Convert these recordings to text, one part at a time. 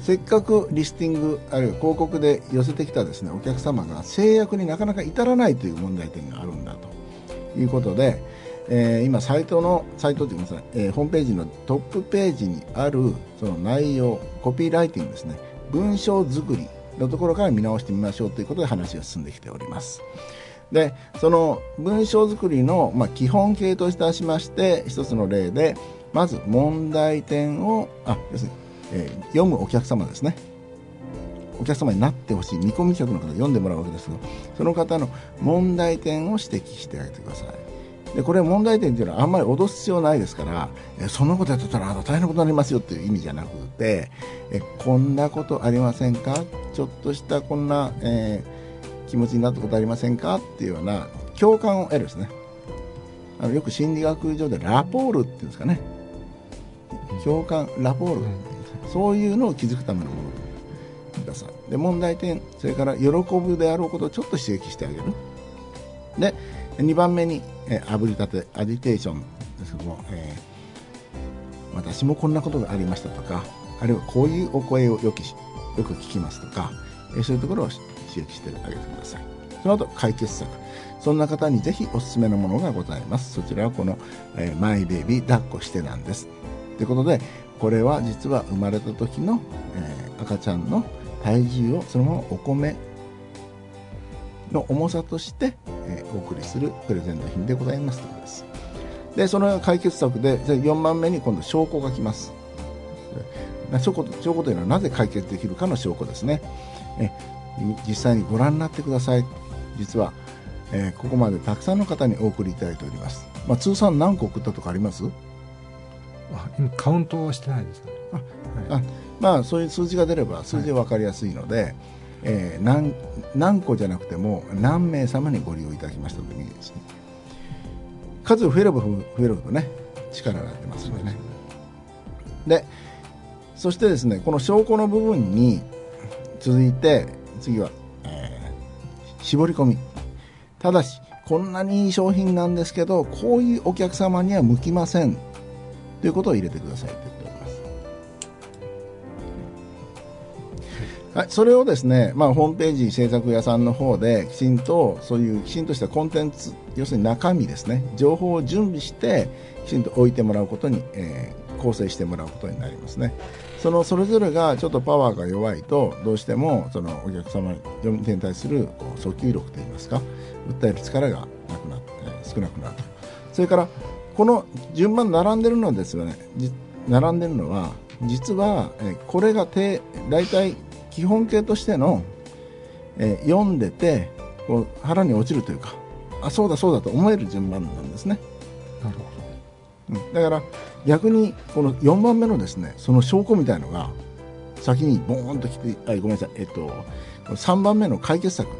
せっかくリスティングあるいは広告で寄せてきたですねお客様が制約になかなか至らないという問題点があるんだと。いうことで、えー、今サイトのサイトというか、えー、ホームページのトップページにあるその内容コピーライティングですね文章作りのところから見直してみましょうということで話が進んできております。でその文章作りの、まあ、基本形といたしまして一つの例でまず問題点をあ要するにえー、読むお客様ですね。お客様になってほしい。見込み客の方読んでもらうわけですけどその方の問題点を指摘してあげてください。でこれ問題点っていうのはあんまり脅す必要ないですからえそんなことやってたら大変なことになりますよっていう意味じゃなくてえこんなことありませんか？ちょっとしたこんな、え、気持ちになったことありませんか？っていうような共感を得るですね。あのよく心理学上でラポールっていうんですかね。共感ラポール、そういうのを気づくためのものださ。で問題点それから喜ぶであろうことをちょっと刺激してあげる。で2番目に、えー、炙りたてアジテーションですけども、えー、私もこんなことがありましたとかあるいはこういうお声をよきよく聞きますとか、えー、そういうところを刺激してあげてください。その後解決策。そんな方にぜひおすすめのものがございます。そちらはこの、えー、マイベイビー抱っこしてなんです。ということでこれは実は生まれた時の、えー、赤ちゃんの体重をそのままお米の重さとして、えー、お送りするプレゼント品でございますということです。で、その解決策で、4番目に今度証拠が来ます。証拠証拠というのはなぜ解決できるかの証拠ですね。え実際にご覧になってください。実は、えー、ここまでたくさんの方にお送りいただいております。まあ、通算何個送ったとかあります？今カウントはしてないですね。あ、はい、まあそういう数字が出れば数字は分かりやすいので、はい、えー、何何個じゃなくても何名様にご利用いただきましたという意味ですね数増えれば増えるほどね力が出ますのでね。でそしてですねこの証拠の部分に続いて次は、えー、絞り込み。ただしこんなにいい商品なんですけどこういうお客様には向きませんということを入れてくださいと言っております。はい、それをですね、まあ、ホームページ制作屋さんの方できちんとそういうきちんとしたコンテンツ要するに中身ですね情報を準備してきちんと置いてもらうことに、えー、構成してもらうことになりますね。そのそれぞれがちょっとパワーが弱いとどうしてもそのお客様に対するこう訴求力といいますか訴える力がなくなって少なくなると。それからこの順番並んでるのですよね。並んでるのは実は、えこれが大体基本形としての、え読んでてこう腹に落ちるというかあそうだそうだと思える順番なんですね。なるほど、うん、だから逆にこの4番目のですねその証拠みたいのが先にボーンと来てあごめんなさい、えっと、3番目の解決策。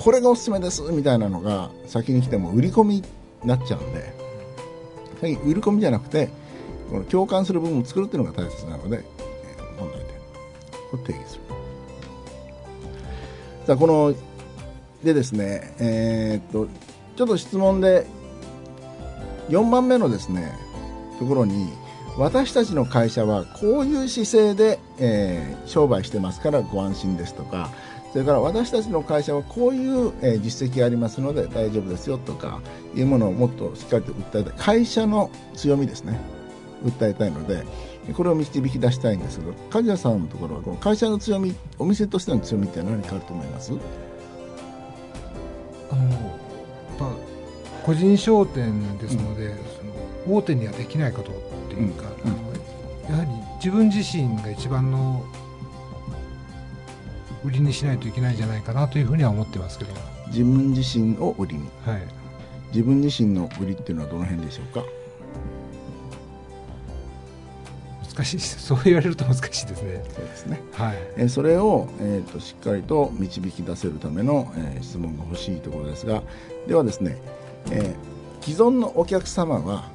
これがおすすめですみたいなのが先に来ても売り込みになっちゃうんで売り込みじゃなくてこの共感する部分を作るっていうのが大切なので問題点を定義する。さあこのでですねえー、っとちょっと質問で4番目のですねところに私たちの会社はこういう姿勢で、えー、商売してますからご安心ですとかそれから私たちの会社はこういう、えー、実績がありますので大丈夫ですよとかいうものをもっとしっかりと訴えたい。会社の強みですね。訴えたいのでこれを導き出したいんですけど梶谷さんのところはこの会社の強みお店としての強みって何かあると思います？あの個人商店ですので、うん、その大手にはできないことっていうか、うん。うん、やはり自分自身が一番の売りにしないといけないんじゃないかなというふうには思ってますけど自分自身を売りに、はい、自分自身の売りっていうのはどの辺でしょうか？難しい。そう言われると難しいですね。そうですね、はい、えそれを、えーと、しっかりと導き出せるための、えー、質問が欲しいところですが。ではですね、えー、既存のお客様は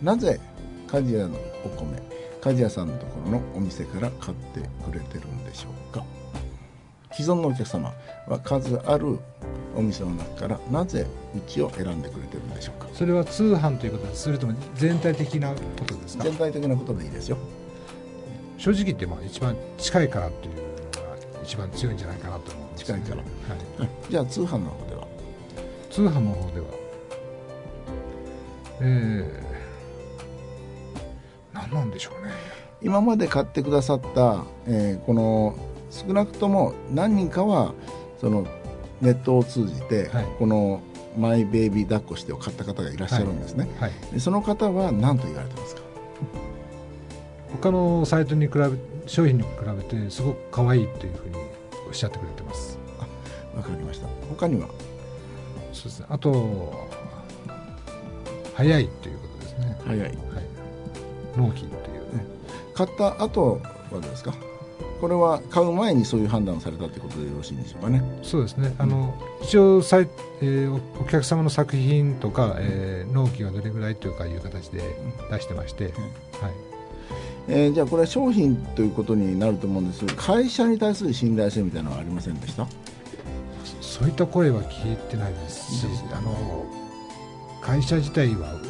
なぜ鍛冶屋のお米鍛冶屋さんのところのお店から買ってくれてるんでしょうか？既存のお客様は数あるお店の中からなぜうちを選んでくれてるんでしょうか？それは通販ということです。それとも全体的なことですか？全体的なことでいいですよ。正直言ってまあ一番近いからっていうのが一番強いんじゃないかなと思うんです、近いから。はい、じゃあ通販の方では？通販の方では。えー、何なんでしょうね。今まで買ってくださった、えーこの少なくとも何人かはそのネットを通じて、はい。このマイベイビー抱っこしてを買った方がいらっしゃるんですね、はい。でその方は何と言われてますか？他のサイトに比べ商品に比べてすごく可愛いっていうふうにおっしゃってくれてます。わかりました。他には？そうですね。あと早いっていうことですね。早い。はい。納期っていう。ね買った後はですか？これは買う前にそういう判断をされたということでよろしいんでしょうかね。そうですね。あの一応サイ、えーおお客様の作品とか、えー納期がどれぐらいというかいう形で出してまして、はい。えーじゃあこれは商品ということになると思うんですが会社に対する信頼性みたいなのはありませんでした？そそういった声は聞いてないですしあの会社自体はう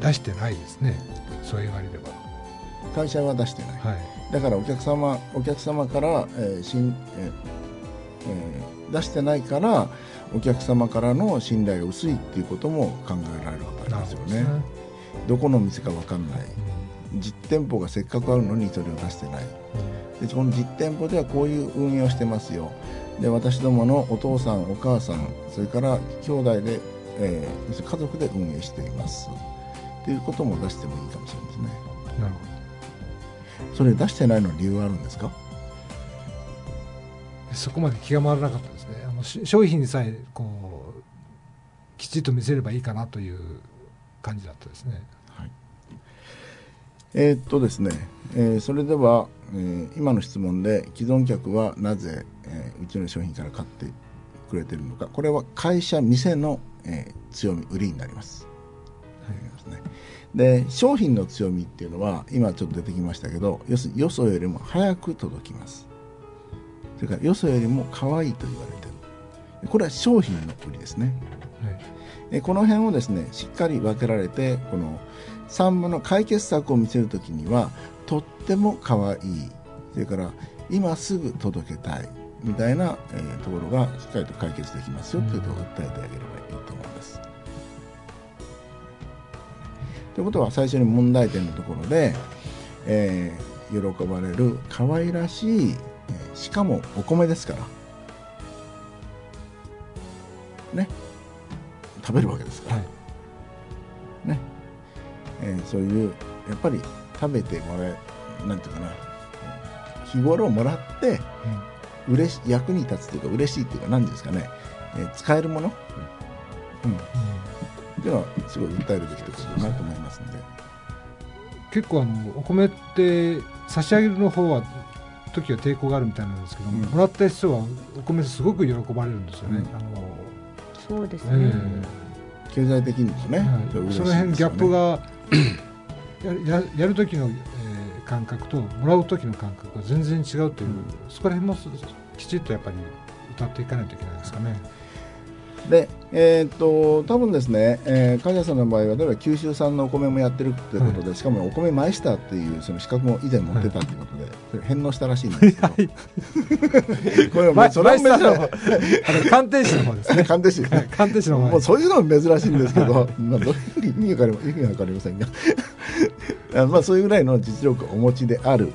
出してないですね。そう言われれば。会社は出してない。はいだからお客様お客様から、えーしんえーえー出してないからお客様からの信頼が薄いっていうことも考えられるわけですよね。なるどこの店か分かんない。実店舗がせっかくあるのにそれを出してない。うんでこの実店舗ではこういう運営をしてますよ。で私どものお父さんお母さんそれから兄弟で、えー家族で運営しています。っていうことも出してもいいかもしれないですね。なるほそれ出してないのに理由はあるんですか？どそこまで気が回らなかったですね。あのし商品さえこうきちっと見せればいいかなという感じだったですね。はい。えーっとですね、えーそれでは、えー今の質問で既存客はなぜ、えーうちの商品から買ってくれてるのか。これは会社店の、えー強み売りになります。なりますねで商品の強みっていうのは今ちょっと出てきましたけど要するによそよりも早く届きます。それからよそよりも可愛いと言われてる。これは商品の売りですね。はい。えこの辺をですねしっかり分けられてこの3分の解決策を見せるときにはとっても可愛い。それから今すぐ届けたい。みたいな、えーところがしっかりと解決できますよということを訴えてあげればいいと思います。ということは最初に問題点のところで、えー喜ばれる可愛らしい、えーしかもお米ですから。ね。食べるわけですから、はい。ね、えーそういうやっぱり食べてもらえなんていうかな。日頃もらって嬉し役に立つというか嬉しいっていうか何ですかね、えー使えるもの、うん、っていうのはすごい訴えるべきところだなと思いますので。結構あのお米って差し上げるの方は時は抵抗があるみたいなんですけども、うんもらった人はお米すごく喜ばれるんですよね。うんあのそうですえね。経済的にもね、はいその辺ギャップが やややる時の、えー感覚ともらう時の感覚が全然違うという、うんそこら辺もすきちっとやっぱり歌っていかないといけないですかね。で、えーっと多分ですね、えー、梶谷さんの場合は例えば九州産のお米もやってるということで、しかもお米マイスターっていうその資格も以前持ってたということで、それ返納したらしいんですけど、これはそれは珍しマイスターの方あの鑑定士の方ですね。い 鑑定士はい鑑定士の方。もうそういうのも珍しいんですけど、まあ、どういう意味か意味は分かりませんが。あまあそういうぐらいの実力をお持ちである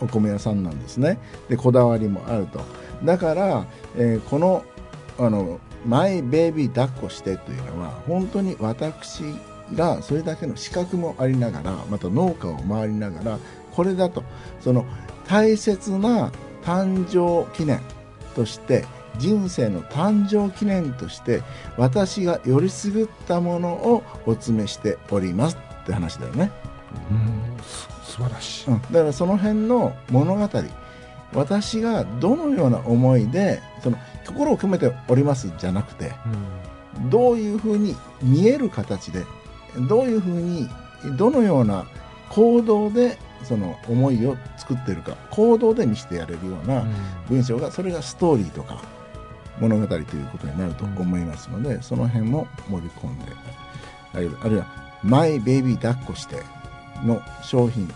お米屋さんなんですね。でこだわりもあると。だから、えーこのあのマイベイビー抱っこしてというのは本当に私がそれだけの資格もありながらまた農家を回りながらこれだとその大切な誕生記念とし。て人生の誕生記念として私がよりすぐったものをお詰めしておりますって話だよね、うん。す素晴らしい。うん、だからその辺の物語私がどのような思いでその心を込めておりますじゃなくてうん。どういうふうに見える形でどういうふうにどのような行動でその思いを作っているか行動で見せてやれるような文章がそれがストーリーとか物語ということになると思いますので、その辺も盛り込んであるいはあるいは「マイベイビー抱っこして」の商品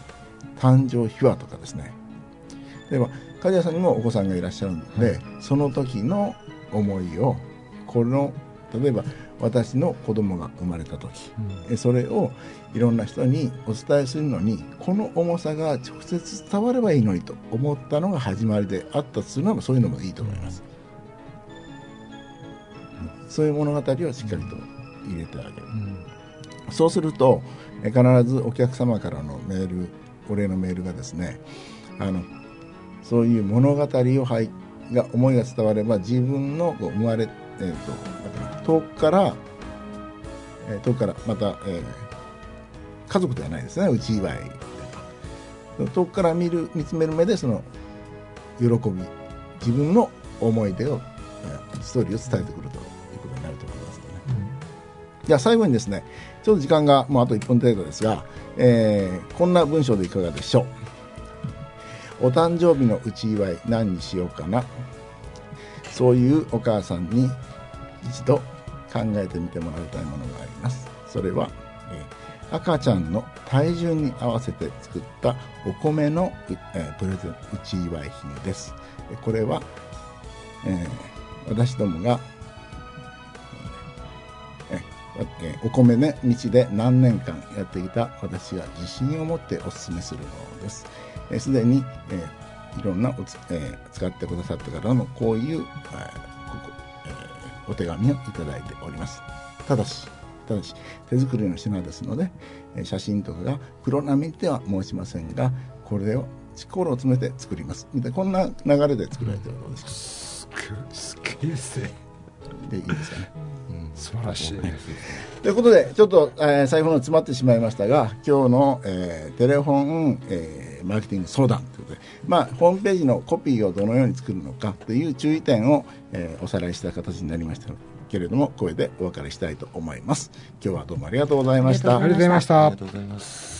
誕生秘話とかですね例えば梶谷さんにもお子さんがいらっしゃるので、はい、その時の思いをこの例えば私の子供が生まれた時、うん、それをいろんな人にお伝えするのにこの重さが直接伝わればいいのにと思ったのが始まりであったとするのもそういうのもいいと思います、うん、そういう物語をしっかりと入れてあげる、うん、そうすると必ずお客様からのメールお礼のメールがですねあのそういう物語をはいが思いが伝われば自分の生まれ、えーと、遠くから、えー、遠くからまた、えー、家族ではないですね。内祝い遠くから見る見つめる目でその喜び自分の思い出を、えー、ストーリーを伝えてくるということになると思いますね、うん、じゃあ最後にですねちょっと時間がもうあと1分程度ですが、えー、こんな文章でいかがでしょう？お誕生日の内祝い何にしようかな。そういうお母さんに一度考えてみてもらいたいものがあります。それは、えー、赤ちゃんの体重に合わせて作ったお米の、えー、プレゼン内祝い品です。これは、えー、私どもがお米ね道で何年間やってきた私が自信を持ってお勧めするものです。す、で、に、えー、いろんなおつ、えー、使ってくださった方のこういう、えーここえー、お手紙をいただいております。ただし、ただし、手作りの品ですので、写真とかがプロ並みでは申しませんが、これを心を詰めて作ります。みたいな、こんな流れで作られてるのですか？すげえですね。でいいですかね。素晴らしい。ということで、ちょっと、えー、最後の詰まってしまいましたが、今日の、えー、テレフォン、えー、マーケティング相談ということで、まあ、ホームページのコピーをどのように作るのかという注意点を、えー、おさらいした形になりましたけれども、これでお別れしたいと思います。今日はどうもありがとうございました。ありがとうございました。ありがとうございます。